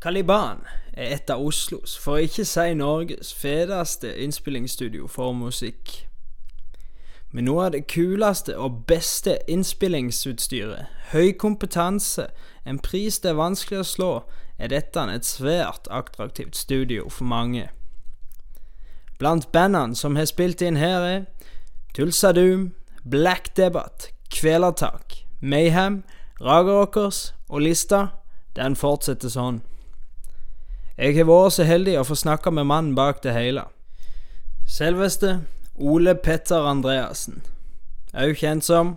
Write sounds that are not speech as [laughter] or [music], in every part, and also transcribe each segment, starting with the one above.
Caliban er et av Oslos, for å ikke si Norges, fedeste innspillingsstudio for musikk. Med noe av det kuleste og beste innspillingsutstyret, høy kompetanse, en pris det er vanskelig å slå, er dette et svært attraktivt studio for mange. Blant bandene som har spilt inn her, er Tulsa Doom, Black Debate, Kvelertak, Mayhem, Ragerockers og lista, den fortsetter sånn. Jeg har vært så heldig å få snakke med mannen bak det hele. Selveste Ole Petter Andreassen, òg kjent som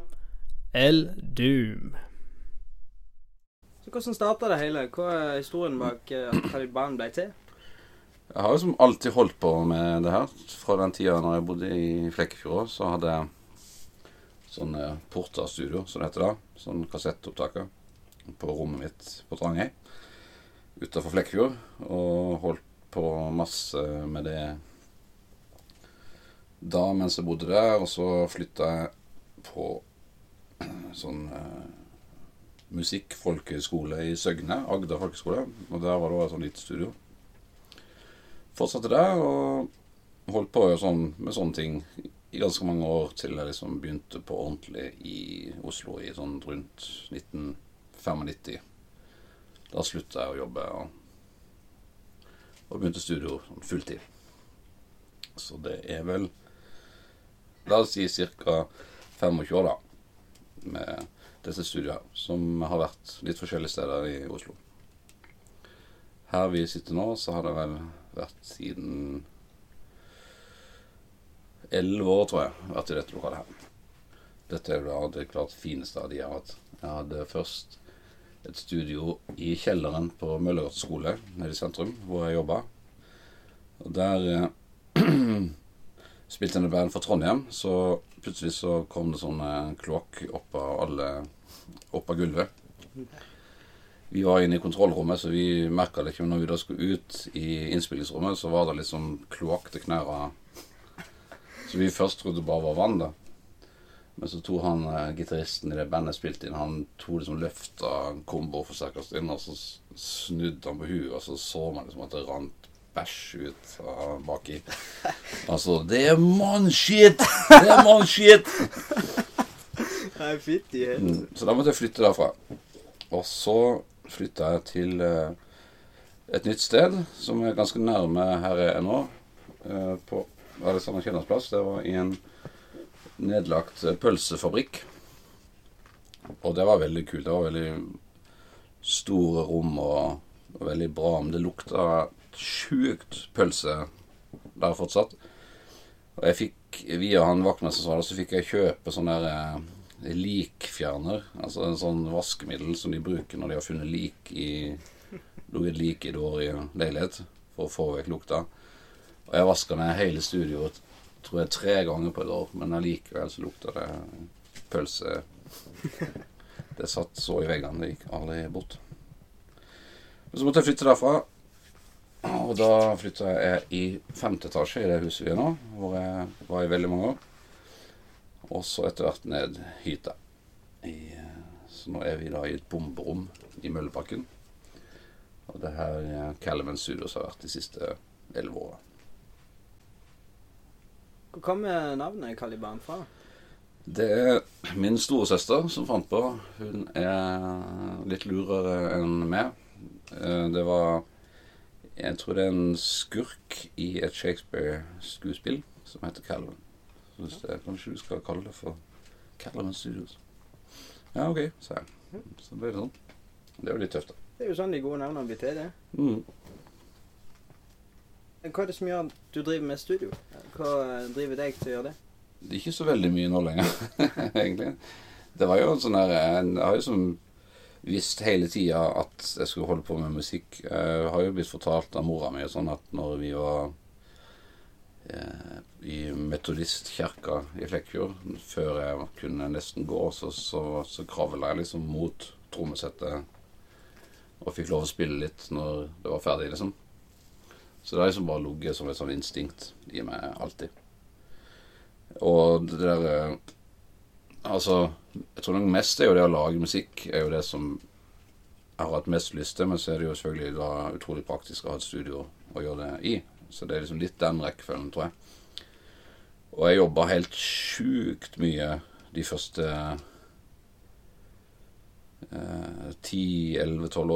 El Doom. Så Hvordan starta det hele? Hva er historien bak eh, at Taliban ble til? Jeg har liksom alltid holdt på med det her. Fra den tida når jeg bodde i Flekkefjord, så hadde jeg sånn Porta Studio, som det heter da. Sånn kassettopptaker på rommet mitt på Trangøy utafor Flekkefjord. Og holdt på masse med det da mens jeg bodde der. Og så flytta jeg på [clears throat] sånn eh, musikkfolkehøgskole i Søgne, Agder folkeskole. Og der var det også et sånt lite studio. Fortsatte der og holdt på sånn, med sånne ting i ganske mange år til jeg liksom begynte på ordentlig i Oslo i sånn rundt 1995. Da slutta jeg å jobbe og, og begynte studio sånn fulltid. Så det er vel La oss si ca. 25 år, da, med disse studioene, som har vært litt forskjellige steder i Oslo. Her vi sitter nå, så har det vel vært siden elleve år, tror jeg, vært i dette lokalet her. Dette er da det klart fineste av de jeg har hatt. Jeg hadde først et studio i kjelleren på Møllergata skole nede i sentrum, hvor jeg jobba. Og der eh, [clears throat] spilte jeg i band for Trondheim, så plutselig så kom det sånn kloakk opp av opp av gulvet. Vi var inne i kontrollrommet, så vi merka det ikke. Men når vi da skulle ut i innspillingsrommet, så var det liksom kloakk til knærne. Så vi først trodde det bare var vann, da. Men så tok han eh, gitaristen i det bandet spilte inn, han tok liksom løfta komboforsterkeren inn, og så snudde han på huet, og så så man liksom at det rant bæsj ut uh, baki. [laughs] Altså, det er mannskitt! Det er mannskitt! [laughs] Mm, Så da måtte jeg flytte derfra. Og så flytta jeg til uh, et nytt sted som er ganske nærme her jeg er nå. Uh, på Alexander Kiellands plass. Det var i en nedlagt eh, pølsefabrikk. Og det var veldig kult. Det var veldig store rom og, og veldig bra. Men det lukta sjukt pølse der fortsatt. Og jeg fikk, via han vaktmesteren som var der, så fikk jeg kjøpe sånn der eh, likfjerner. Altså en sånn vaskemiddel som de bruker når de har funnet lik i ligget lik i dårlig leilighet for å få vekk lukta. Og jeg vaska ned hele studioet tror jeg tre ganger på et år, men allikevel så lukta det pølse. [laughs] Det satt så i veggene, det gikk aldri bort. Men så måtte jeg flytte derfra. Og da flytta jeg i femte etasje i det huset vi er nå, hvor jeg var i veldig mange år. Og så etter hvert ned hit, da. Så nå er vi da i et bomberom i Møllebakken. Og det er her Calvin Calaman Studios har vært de siste elleve åra. Hvor kommer navnet Caliban fra? Det er min storesøster som fant på. Hun er litt lurere enn meg. Eh, Det var Jeg tror det er en skurk i et Shakespeare-skuespill som heter Calvin. Så det, kanskje du skal kalle det for Calvin Studios. Ja, OK, sa jeg. Så ble det sånn. Det er jo litt tøft, da. Det er jo sånn de gode navnene blir til, det. Mm. Hva er det som gjør at du driver med studio? Hva driver deg til å gjøre det? Det er ikke så veldig mye nå lenger, [laughs] egentlig. Det var jo en sånn der Jeg har jo som visst hele tida at jeg skulle holde på med musikk. Jeg har jo blitt fortalt av mora mi sånn at når vi var eh, i Metodistkirka i Flekkfjord, før jeg kunne nesten gå, så, så, så kravla jeg liksom mot trommesettet og fikk lov å spille litt når det var ferdig, liksom. Så det har liksom bare ligget som et sånn instinkt i meg alltid. Og det der eh, Altså, jeg tror nok mest er jo det å lage musikk er jo det som jeg har hatt mest lyst til, men så er det jo selvfølgelig da utrolig praktisk å ha et studio å gjøre det i. Så det er liksom litt den rekkefølgen, tror jeg. Og jeg jobba helt sjukt mye de første ti, elleve, tolv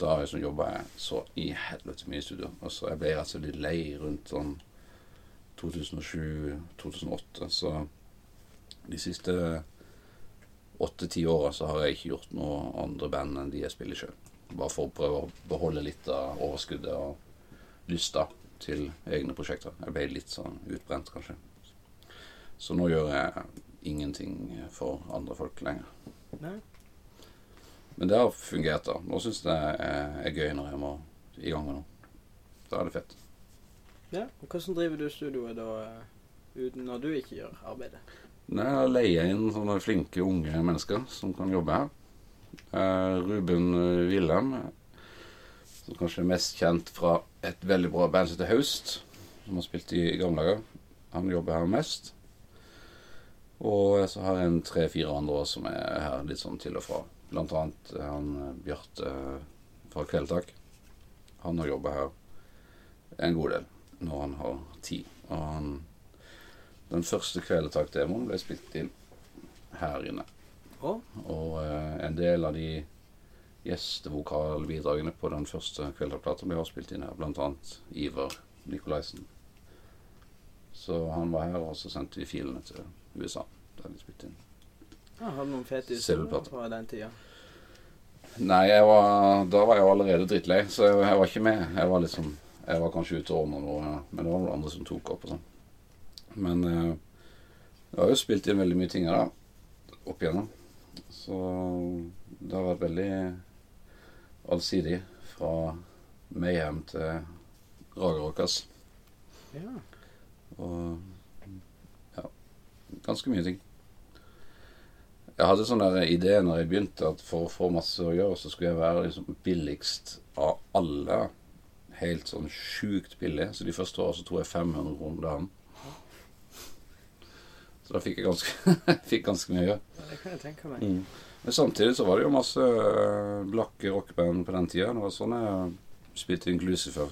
Da liksom jobba jeg så i helvete mye i studio. Og så jeg ble rett slett litt lei rundt sånn 2007-2008. Så de siste åtte-ti åra så har jeg ikke gjort noe andre band enn de jeg spiller sjøl. Bare for å prøve å beholde litt av overskuddet og lysta til egne prosjekter. Jeg ble litt sånn utbrent, kanskje. Så nå gjør jeg ingenting for andre folk lenger. Nei. Men det har fungert, da. Nå syns jeg det er, er gøy når jeg må i gang med noe. Da er det fett. Ja, og Hvordan driver du studioet da eh, uten når du ikke gjør arbeidet? Nei, Jeg leier inn sånne flinke unge mennesker som kan jobbe her. Uh, Ruben eh, Wilhelm, som kanskje er mest kjent fra et veldig bra band som heter Haust, som har spilt i, i gamle dager. Han jobber her mest. Og så har jeg en tre-fire andre som er her litt sånn til og fra. Blant annet han eh, Bjarte fra Kveldtak. Han har jobba her en god del når han har tid. Og han, den første Kveldtak-demoen ble spilt inn her inne. Oh. Og eh, en del av de gjestevokalbidragene på den første Kveldtak-plata ble også spilt inn her. Blant annet Iver Nikolaisen. Så han var her, og så sendte vi filene til USA. Der de spilt inn. Ja, har du noen fete historier fra den tida? Nei, var, da var jeg jo allerede drittlei, så jeg, jeg var ikke med. Jeg var liksom Jeg var kanskje ute og ordna noe, men det var noen andre som tok opp og sånn. Men eh, jeg har jo spilt inn veldig mye ting da. Opp igjennom. Så det har vært veldig allsidig. Fra Mayhem til Rageråkas. Ja. Og ganske mye ting. Jeg hadde sånn der idé når jeg begynte, at for å få masse å gjøre, så skulle jeg være liksom billigst av alle. Helt sånn sjukt billig. Så de første åra så tror jeg 500 kroner dagen. Så da fikk jeg ganske, [laughs] fikk ganske mye å gjøre. Ja, Det kan jeg tenke meg. Mm. Men samtidig så var det jo masse øh, blakke rockeband på den tida. Det var sånn jeg spilte inn Glucifer.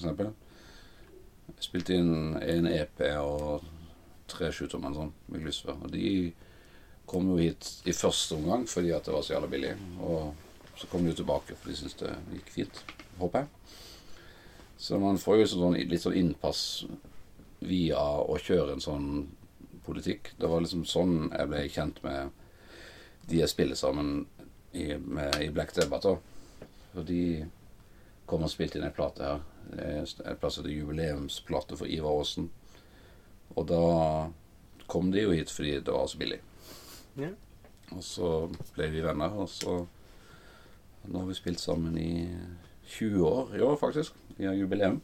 Jeg spilte inn en EP og tre sjutommer sånn med. Og de kom jo hit i første omgang fordi at det var så jævla billig. Og så kom de jo tilbake for de syntes det gikk fint, håper jeg. Så man får jo sånn, litt sånn innpass via å kjøre en sånn politikk. Det var liksom sånn jeg ble kjent med de jeg spiller sammen i, med, i Black Debate. da. For de kom og spilte inn ei plate her. En plass heter jubileumsplate for Ivar Aasen. Og da kom de jo hit fordi det var så billig. Ja. Og så ble vi venner, og så Nå har vi spilt sammen i 20 år i år, faktisk. Vi har jubileum.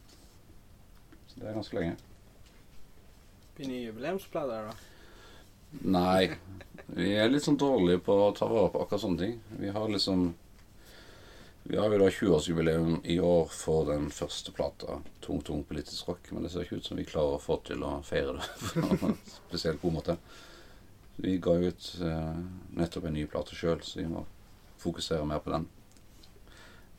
Så det er ganske lenge. Blir nye jubileumsplater, da? Nei. Vi er litt sånn dårlige på å ta vare på akkurat sånne ting. Vi har liksom Vi har jo da 20-årsjubileum i år for den første plata, Tung Tung Politisk Rock, men det ser ikke ut som vi klarer å få til å feire det [laughs] på en spesielt god måte. Vi ga jo ut eh, nettopp en ny plate sjøl, så vi må fokusere mer på den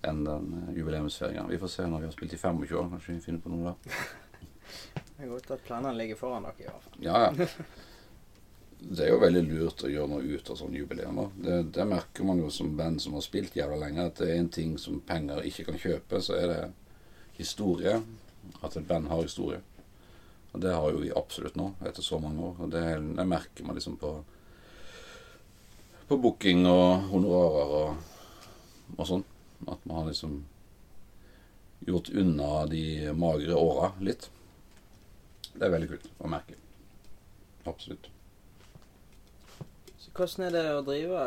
enn den eh, jubileumsfeiringa. Vi får se når vi har spilt i 25 år, kanskje vi finner på noe da. [laughs] Det er godt at planene ligger foran dere, i hvert fall. Ja, ja. [laughs] Det er jo veldig lurt å gjøre noe ut av sånne jubileer. Det, det merker man jo som band som har spilt jævla lenge, at det er en ting som penger ikke kan kjøpe, så er det historie. At et band har historie. Og det har jo vi absolutt nå, etter så mange år. Og det, det merker man liksom på på booking og honorarer og, og sånn. At man har liksom gjort unna de magre åra litt. Det er veldig kult å merke. Absolutt. Hvordan er det å drive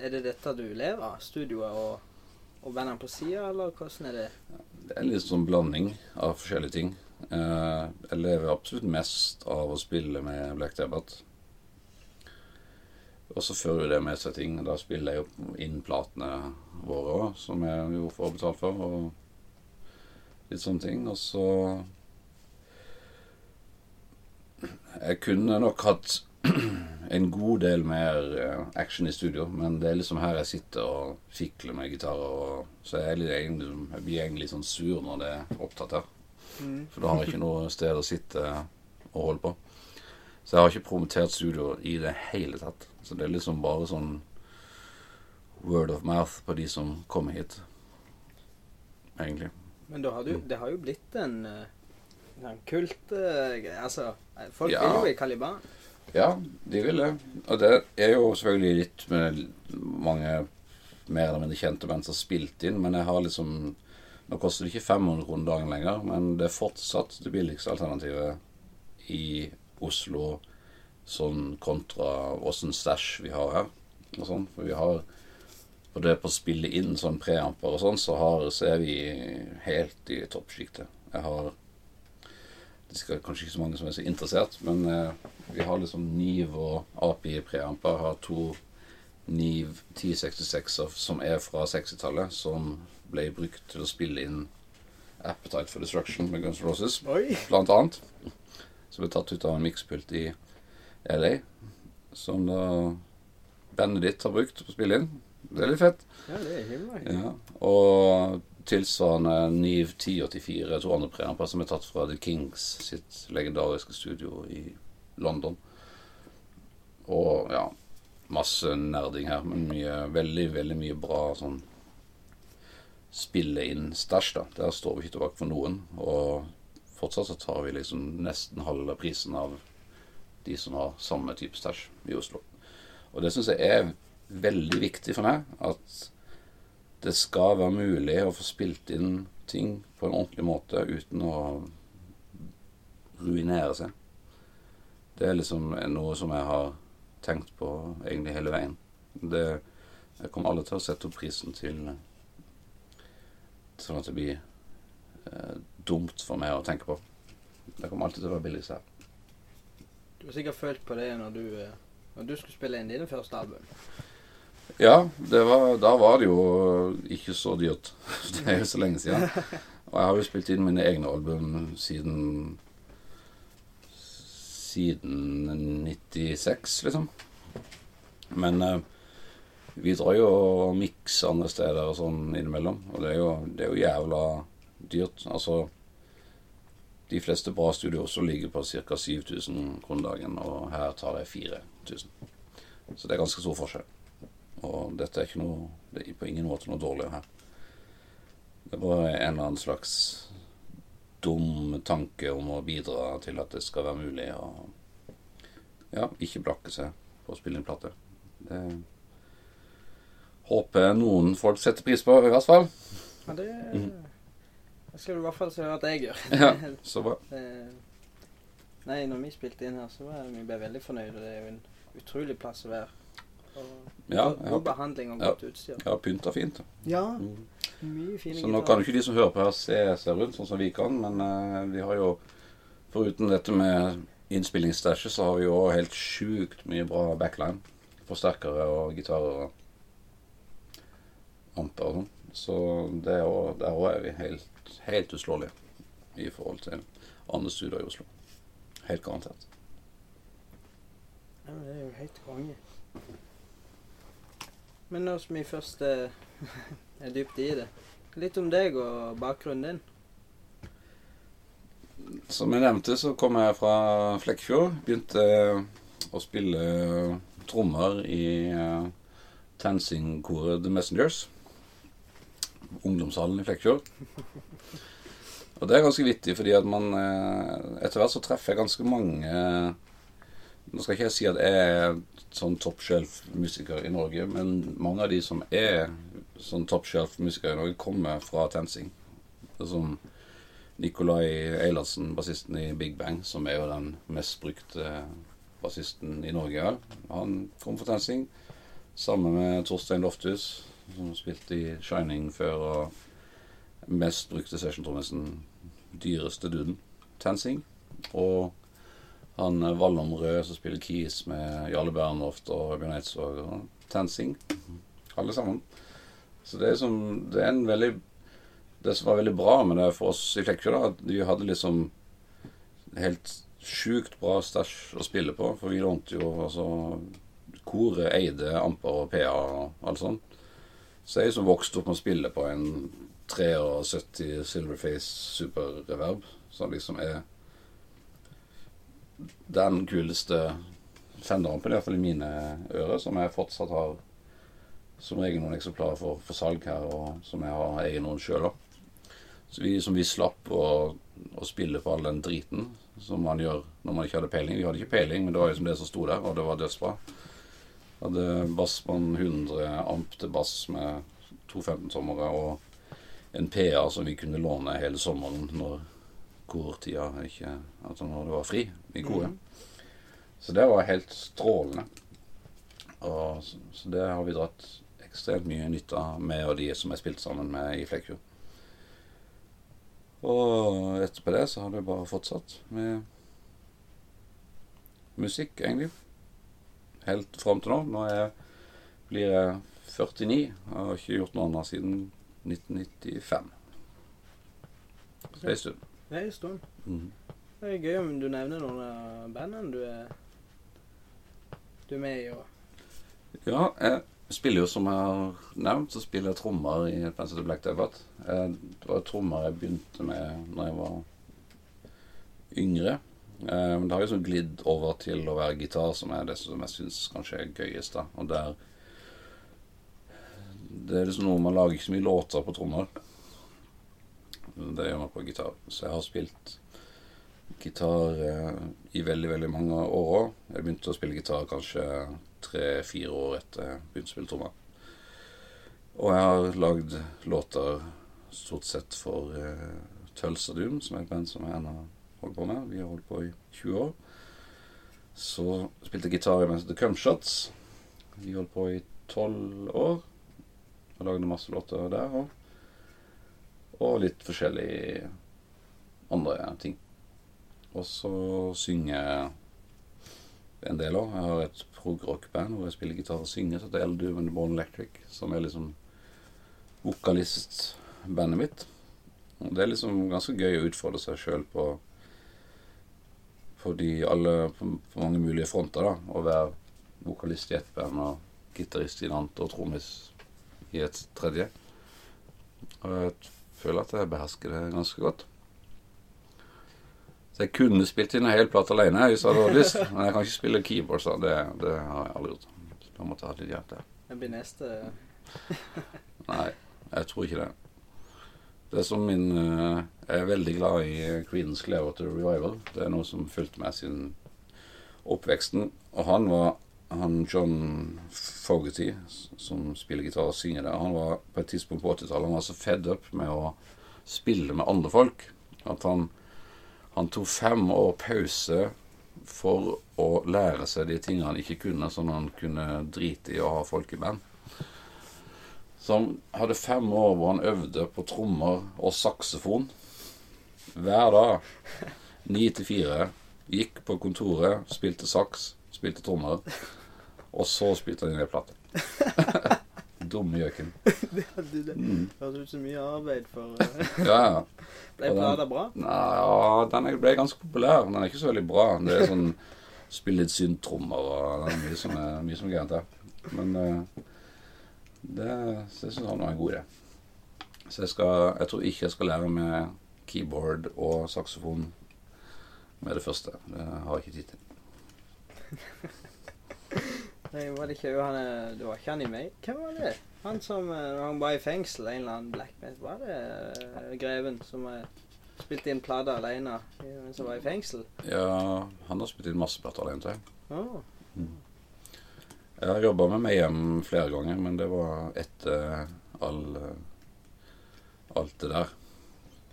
Er det dette du lever av? Studioet og, og bandene på sida, eller hvordan er det? Det er litt sånn blanding av forskjellige ting. Eh, jeg lever absolutt mest av å spille med Black Debate. Og så fører jo det med seg ting. Da spiller jeg jo inn platene våre òg, som jeg jo får betalt for. Og litt sånne ting. Og så Jeg kunne nok hatt [clears throat] en god del mer eh, action i studio, men det er liksom her jeg sitter og fikler med gitarer. Så jeg, egentlig, jeg blir egentlig litt sånn sur når det er opptatt her. Mm. For da har jeg ikke noe sted å sitte og holde på. Så jeg har ikke promotert studio i det hele tatt. Så det er liksom bare sånn word of mouth på de som kommer hit. Egentlig. Men har du, det har jo blitt en, eh, en kultgreie. altså, folk Ja. vil jo i Caliban. Ja, de vil det. Og det er jo selvfølgelig litt med mange mer eller mindre kjente band som har spilt inn, men jeg har liksom Nå koster det ikke 500 kroner dagen lenger, men det er fortsatt det billigste alternativet i Oslo sånn kontra åssen stæsj vi har her. Og sånn, for vi har Og det på å spille inn sånn preamper og sånn, så, har, så er vi helt i toppsjiktet. Jeg har Det er kanskje ikke så mange som er så interessert, men eh, vi har liksom Niv og API preamper. Har to Niv 1066 som er fra 60-tallet, som ble brukt til å spille inn Appetite for Destruction med Guns N' Roses, Oi! blant annet. Som ble tatt ut av en mikspult i LA. Som da bandet ditt har brukt på å spille inn. Det er litt fett. Ja, det er himmelig. Ja. Og tilsvarende Niv 1084, to andre preamper som er tatt fra The Kings sitt legendariske studio i London. Og ja, masse nerding her, men mye, veldig, veldig mye bra sånn spille inn stæsj, da. Der står vi ikke tilbake for noen. Og fortsatt så tar vi liksom nesten halve prisen av de som har samme type stæsj i Oslo. Og det syns jeg er veldig viktig for meg. At det skal være mulig å få spilt inn ting på en ordentlig måte uten å ruinere seg. Det er liksom noe som jeg har tenkt på egentlig hele veien. Det, jeg kommer aldri til å sette opp prisen til sånn at det blir eh, dumt for meg å tenke på. Det kommer alltid til å være billigst her. Du har sikkert følt på det når du, eh, når du skulle spille inn dine første album. Ja, var, da var det jo ikke så dyrt. [laughs] Det er jo så lenge siden. Og jeg har jo spilt inn mine egne album siden Siden 96, liksom. Men eh, vi drar jo og mikser andre steder og sånn innimellom. Og det er jo, det er jo jævla dyrt. Altså De fleste bra studioer også ligger på ca. 7000 kroner dagen, og her tar det 4000. Så det er ganske stor forskjell. Og dette er ikke noe Det er på ingen måte noe dårligere her. Det var en eller annen slags dum tanke om å bidra til at det skal være mulig å ja, ikke blakke seg på å spille inn plate. Det håper jeg noen folk setter pris på, i hvert fall. Ja, det, Mhm. skal du i hvert fall se at jeg gjør. Ja, [laughs] så bra. Nei, når vi spilte inn her, så var vi ble veldig fornøyde. Det er jo en utrolig plass å være. Og Ja, god- god har, behandling og Ja. godt utstyr. Ja, pynta fint. Ja, Mm. mye fine Så nå kan jo ikke de som hører på her se seg rundt sånn som vi kan, men uh, vi har jo Foruten dette med innspillingsstæsjet, så har vi jo også helt sjukt mye bra backline. Forsterkere og gitarer og amper og sånn. Så det er også, der òg er vi helt, helt uslåelige i forhold til andre studioer i Oslo. Helt garantert. Ja, men det er jo helt konge. Men når vi først eh, [laughs] er dypt i det, litt om deg og bakgrunnen din. Som jeg nevnte, så kom jeg fra Flekkefjord. Begynte å spille trommer i TenSing-koret The Messengers. Ungdomshallen i Flekkefjord. Og det er ganske vittig, fordi at man eh, Etter hvert så treffer jeg ganske mange Nå skal ikke jeg si at jeg er sånn top shelf-musiker i Norge, men mange av de som er sånn top shelf-musikere i Norge, kommer fra TenSing. Som Nikolai Eilertsen, bassisten i Big Bang, som er jo den mest brukte bassisten i Norge. Han kom fra TenSing. Sammen med Torstein Lofthus, som spilte i Shining før, og mest brukte sessiontrommisen, dyreste duden, TenSing. Og han Vallom Vallum Rød, som spiller keys med Jarle Bernhoft og Bjørn Eidsvåg, og TenSing. Alle sammen. Så det er, som, det er en veldig det som var veldig bra med det for oss i Flekkefjord, da, at vi hadde liksom helt sjukt bra stæsj å spille på, for vi lånte jo altså Koret eide amper og PA og alt sånt. Så jeg som vokste opp med å spille på en 73 Silverface Super Reverb, som liksom er den kuleste Fender-ampen, iallfall i mine ører, som jeg fortsatt har som regel noen eksemplarer for, for salg her, og som jeg har eier noen sjøl. Som vi slapp å, å, spille på all den driten som man gjør når man ikke hadde peiling. Vi hadde ikke peiling, men det var liksom det som sto der, og det var dødsbra. Hadde Bassmann 100 amp til bass med to 15-tommere og en PA som vi kunne låne hele sommeren når kortida ikke Altså når det var fri i koret. Mm. Så det var helt strålende. Og, så det har vi dratt ekstremt mye nytte av, med og de som jeg spilte sammen med i Flekkfjord. Og etterpå det så har det bare fortsatt med musikk, egentlig. Helt fram til nå. Nå jeg, blir jeg 49. Jeg har ikke gjort noe annet siden 1995. Så det er en stund. Det er en stund. Mm. Det er gøy om du nevner noen av bandene du er, du er med i. Og ja, jeg spiller jo, som jeg har nevnt, så spiller jeg trommer i et band som Black Debate. Det var trommer jeg begynte med når jeg var yngre. Eh, men det har jo sånn glidd over til å være gitar, som er det som jeg syns kanskje er gøyest. da. Og der Det er liksom noe Man lager ikke så mye låter på trommer. Det gjør man på gitar. Så jeg har spilt gitar eh, i veldig, veldig mange år òg. Jeg begynte å spille gitar kanskje tre-fire år etter jeg begynte å spille trommer. Og jeg har lagd låter stort sett for uh, Tulsa Doom, som er et band som jeg ennå holder på med. Vi har holdt på i 20 år. Så spilte jeg gitar i mens The Cumshots. Vi holdt på i 12 år. Og lagde masse låter der òg. Og litt forskjellige andre ting. Og så synger jeg en del òg. Jeg har et prog-rock-band hvor jeg spiller gitar og synger, Så det er Eldu and Born Electric, som er liksom vokalistbandet mitt. Og det er liksom ganske gøy å utfordre seg sjøl på på, de alle, på, på mange mulige fronter. da, Å være vokalist i ett band og gitarist i en annet og trommis i et tredje. Og jeg føler at jeg behersker det ganske godt. Så jeg kunne spilt inn en hel plate alene hvis jeg hadde lyst, men jeg kan ikke spille keyboard, så det, det har jeg aldri gjort. Da måtte jeg ha litt hjelp der. Det blir neste [laughs] Nei, jeg tror ikke det. Det er som min uh, Jeg er veldig glad i Creedence Clearwater Revival. Det er noe som fulgte meg siden oppveksten. Og han var han John Fogerty, som spiller gitar og synger der, han var på et tidspunkt på 80-tallet Han var så fed up med å spille med andre folk at han han tok fem år pause for å lære seg de tingene han ikke kunne, sånn han kunne drite i å ha folk i band. Så han hadde fem år hvor han øvde på trommer og saksofon hver dag. Ni til fire. Gikk på kontoret, spilte saks, spilte trommer. Og så spilte han inn ei plate. [laughs] dumme gjøken. det hadde det. Mm. Ut som mye arbeid for uh, [laughs] Ja, ja. Ble plata bra? Nei, ja, den ble ganske populær. Den er ikke så veldig bra. Det er sånn Spille litt syntrommer og det er mye som er, mye som er gærent der. Men uh, det, det syns han var en god idé. Så jeg, skal, jeg tror ikke jeg skal lære med keyboard og saksofon med det første. Det har jeg ikke tid til. [laughs] Nei, var det ikke han Det var ikke han i meg? Hvem var det? Han som eh, han var i fengsel, en eller annen blackmate. Var det uh, Greven som spilte inn plater alene mens han var i fengsel? Ja, han har spilt inn masse plater alene, tror jeg. Oh. Mm. Jeg har jobba med meg hjem flere ganger, men det var etter all alt det der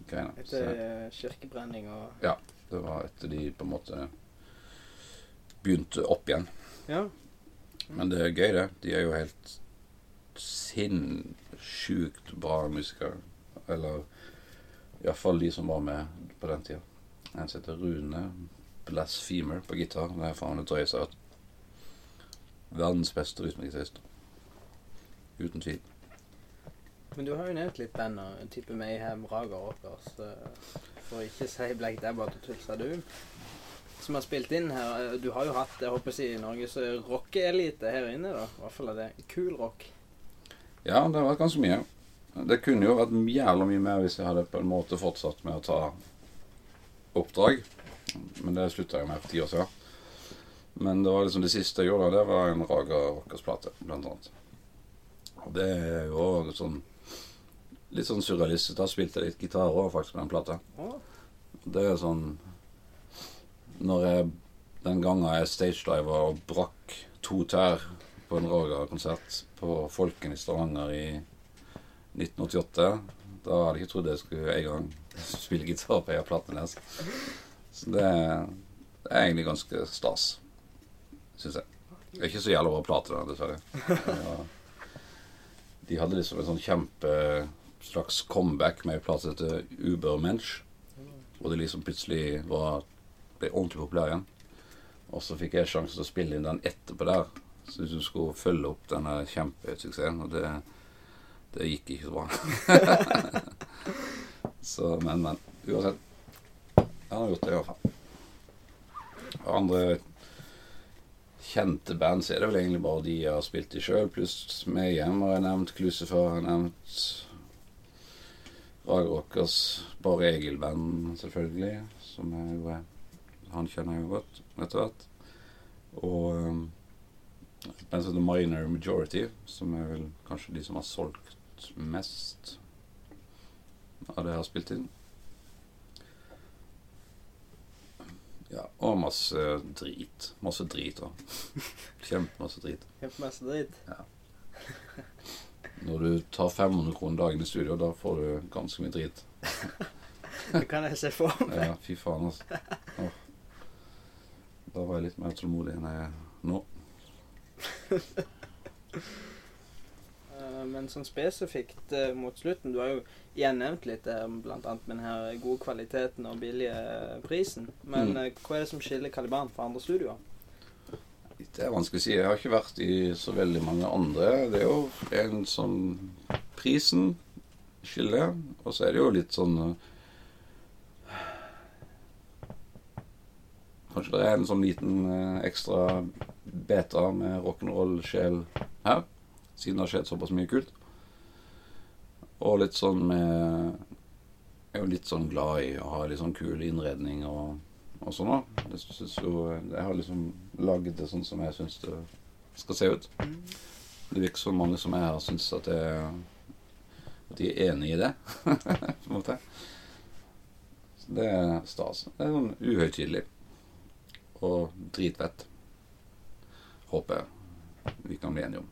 greiene. Etter kirkebrenning og Ja. Det var etter de på en måte begynte opp igjen. Ja. Men det er gøy, det. De er jo helt sinnssykt bra musikere. Eller iallfall de som var med på den tida. En som heter Rune Blasphemer på gitar. Det er faen det har hørt. Verdens beste rytmegitarist. Uten tvil. Men du har jo nevnt litt band og type Mayhem, Raga Rockers. For ikke si Black Dabba til Tulsa Doom. Som har spilt inn her. Du har jo hatt jeg håper å si, Norges rockeelite her inne. da. I hvert fall er det kul rock. Ja, det har vært ganske mye. Det kunne jo vært jævla mye mer hvis jeg hadde på en måte fortsatt med å ta oppdrag. Men det slutta jeg med for ti år siden. Men det var liksom det siste jeg gjorde, det var en Raga Rockers-plate, blant annet. Og det er jo sånn litt sånn surrealistisk. Da spilte jeg litt gitar òg, faktisk, på den plata. Det er sånn Når jeg Den gangen jeg stagediva og brakk to tær på en Raga-konsert på Folken i Stavanger i 1988 Da hadde jeg ikke trodd jeg skulle en gang spille gitar på ei av platene deres. Så det, er egentlig ganske stas, syns jeg. Det er ikke så jævla bra plate, dessverre. Ja. De hadde liksom en sånn kjempe slags comeback med ei plate som heter Ubermensch. Og det liksom plutselig var, ble ordentlig populær igjen. Og så fikk jeg sjansen til å spille inn den etterpå der. Så hvis du skulle følge opp denne kjempesuksessen, og det, det gikk ikke så bra. [laughs] så, men, men. Uansett. Jeg har gjort det, i hvert fall. Og andre kjente band, så er det vel egentlig bare de jeg har spilt i sjøl, pluss Mayhem har jeg nevnt, Klusefar har jeg nevnt. Raga Rockers, Bare Egil-band, selvfølgelig, som er jo Han kjenner jeg jo godt etter hvert. Og um, som heter Minor Majority, som er vel kanskje de som har solgt mest av det jeg har spilt inn. Ja, og masse drit. Masse drit òg. [laughs] Kjempemasse drit. Kjempemasse Ja. Når du tar 500 kroner dagen i studio, da får du ganske mye drit. [laughs] Det kan jeg se for meg. Ja, fy faen, altså. Åh. Da var jeg litt mer tålmodig enn jeg er nå. Eh, Men sånn spesifikt eh, mot slutten Du har jo igjen nevnt litt bl.a. blant annet med den her gode kvaliteten og billige eh, prisen. Men Mm. eh, hva er det som skiller Caliban fra andre studioer? Det er vanskelig å si. Jeg har ikke vært i så veldig mange andre. Det er jo en sånn Prisen skiller, og så er det jo litt sånn Kanskje det er en sånn liten eh, ekstra beta med rock'n'roll-sjel her, siden det har skjedd såpass mye kult. Og litt sånn med Jeg er jo litt sånn glad i å ha litt sånn kul innredning og, og sånn òg. Jeg har liksom laget det sånn som jeg syns det skal se ut. Det virker som mange som er her, syns at, at de er enig i det. [laughs] på en måte. Så det er stas. Det er sånn uhøytidelig. Og dritfett. Håper vi kan bli enige om.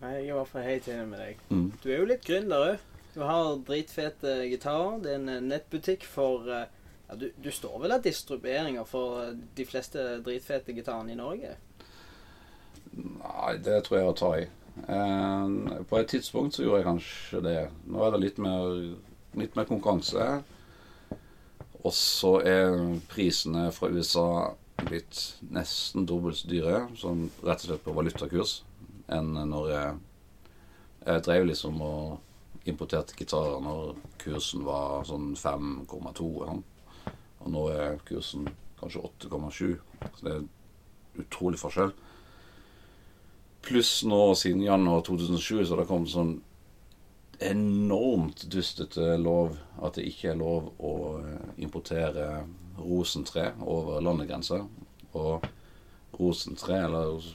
Nei, Jeg er i hvert fall helt enig med deg. Mm. Du er jo litt gründer òg. Du har dritfete gitarer. Det er en eh, nettbutikk for eh, ja, du, du står vel av distribueringer for eh, de fleste dritfete gitarene i Norge? Nei, det tror jeg er å ta i. Eh, på et tidspunkt så gjorde jeg kanskje det. Nå er det litt mer, litt mer konkurranse. Og så er prisene fra USA blitt nesten dobbelt så dyre, sånn rett og slett på valutakurs, enn når jeg, jeg drev liksom og importerte gitarer når kursen var sånn 5,2 eller sånn. Og nå er kursen kanskje 8,7. Så det er utrolig forskjell. Pluss nå siden januar 2007 så har det kommet sånn enormt dustete lov at det ikke er lov å eh, importere rosentre over landegrenser. Og rosentre, eller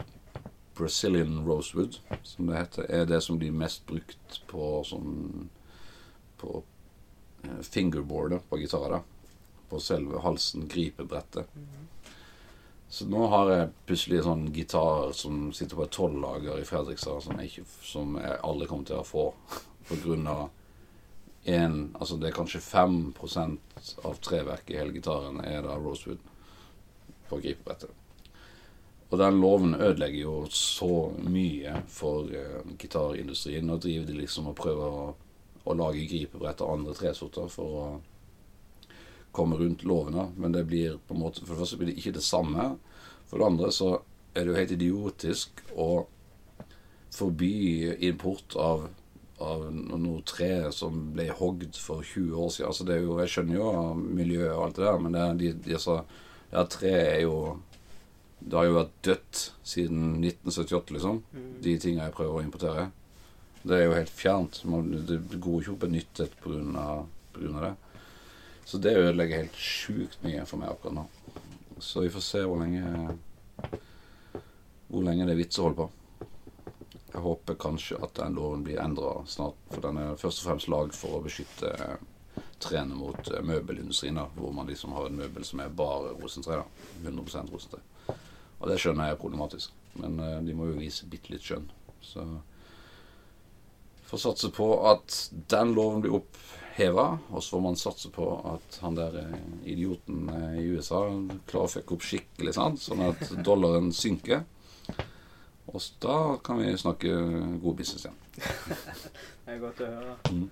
Brazilian rosewood, som det heter, er det som blir mest brukt på sånn På eh, fingerboardet på gitarer. På selve halsen, gripebrettet. Så nå har jeg plutselig en sånn gitar som sitter på et tolvlager i Fredrikstad, som som jeg aldri kommer til å få av en Altså det er kanskje 5% av treverket i hele gitaren er da rosewood på gripebrettet. Og den loven ødelegger jo så mye for eh, gitarindustrien. Nå driver de liksom og prøver å, å lage gripebrett av andre tresorter for å komme rundt lovene, men det blir på en måte For det første blir det ikke det samme. For det andre så er det jo helt idiotisk å forby import av av noe tre som ble hogd for 20 år siden. Altså det er jo, Jeg skjønner jo miljøet og alt det der, men det, de, de sa ja, tre er jo Det har jo vært dødt siden 1978, liksom. De tinga jeg prøver å importere. Det er jo helt fjernt. Man, det går ikke opp et nytt et på grunn av, på grunn av det. Så det ødelegger helt sjukt mye for meg akkurat nå. Så vi får se hvor lenge Hvor lenge det er vits å holde på. Jeg håper kanskje at den loven blir endra snart, for den er først og fremst lagd for å beskytte eh, trærne mot eh, møbelindustrien, da, hvor man liksom har en møbel som er bare rosentre. da, 100% rosentre. Og det skjønner jeg er problematisk, men eh, de må jo vise bitte litt skjønn. Så får satse på at den loven blir oppheva, og så får man satse på at han der idioten i USA klarer å fucke opp skikkelig, sant? sånn at dollaren synker. Og da kan vi snakke god business igjen. [laughs] Det er godt å høre. Mm.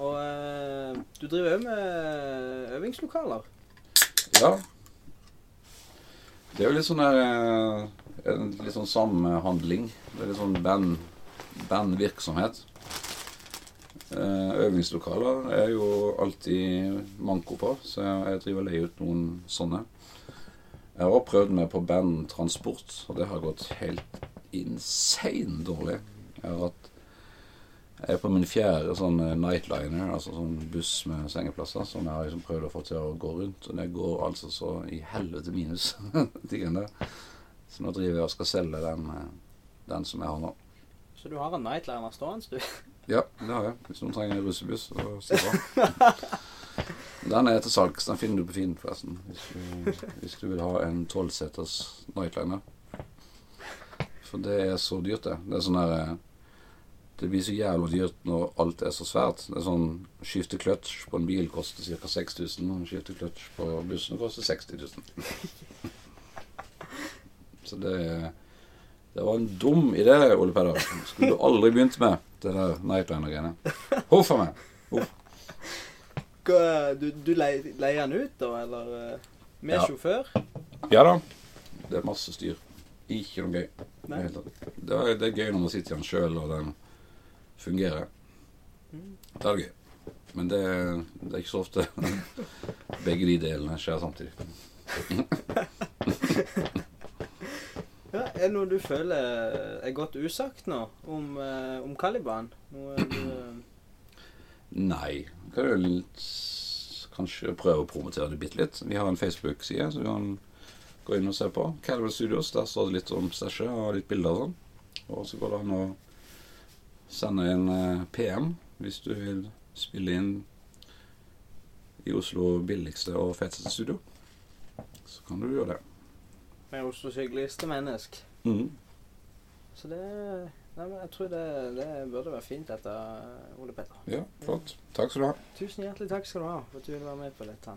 Og eh, du driver òg med øvingslokaler. Ja. Det er jo litt sånn der eh, en Litt sånn samhandling. Det er litt sånn band, bandvirksomhet. Eh, Øvingslokaler er jo alltid manko på, så jeg, jeg driver og leier ut noen sånne. Jeg har også prøvd meg på bandtransport, og det har gått helt insane dårlig. Jeg har hatt jeg er på min fjerde sånn eh, nightliner, altså sånn buss med sengeplasser, som jeg har liksom prøvd å få til å gå rundt. Og det går altså så i helvete minus, [laughs] de greiene der. Så nå driver jeg og skal selge den, eh, den som jeg har nå. Så du har en nightliner stående, du. Ja, det har jeg. Hvis noen trenger en russebuss, så si fra. [laughs] Den er til salgs. Den finner du på Finn, forresten. Hvis du, hvis du vil ha en tolvseters nightliner. For det er så dyrt, det. Det er sånn der eh, Det blir så jævla dyrt når alt er så svært. Det er sånn Skifte kløtsj på en bil koster ca. 6000. og Skifte kløtsj på bussen koster 60 000. [laughs] Så det Det var en dum idé, Ole Peder. Skulle du aldri begynt med det der nightliner-greiene. Huff a meg. Hva- Du, du leier, leier den ut, da, eller eh, med Ja. sjåfør? Ja da. Det er masse styr. Ikke noe gøy. Det. Det er, det er gøy når man sitter i den sjøl, og den fungerer. Mm. Da er det gøy. Men det, det er ikke så ofte [laughs] begge de delene skjer samtidig. [laughs] Ja, er det noe du føler er godt usagt nå om, eh, om Caliban? Noe du eh, Nei. Kan jo litt, kanskje prøve å promotere det bitte litt. Vi har en Facebook-side, som du kan gå inn og se på. Caliban Studios. Der står det litt om stæsjet og litt bilder og sånn. Og så går det an å sende en eh, PM hvis du vil spille inn i Oslo billigste og feteste studio. Så kan du gjøre det. med Oslos hyggeligste menneske. Mhm. Så det Nei, men jeg tror det, det burde være fint, dette, Ole Petter. Ja, flott. Takk skal du ha. Tusen hjertelig takk skal du ha for at du ville være med på dette.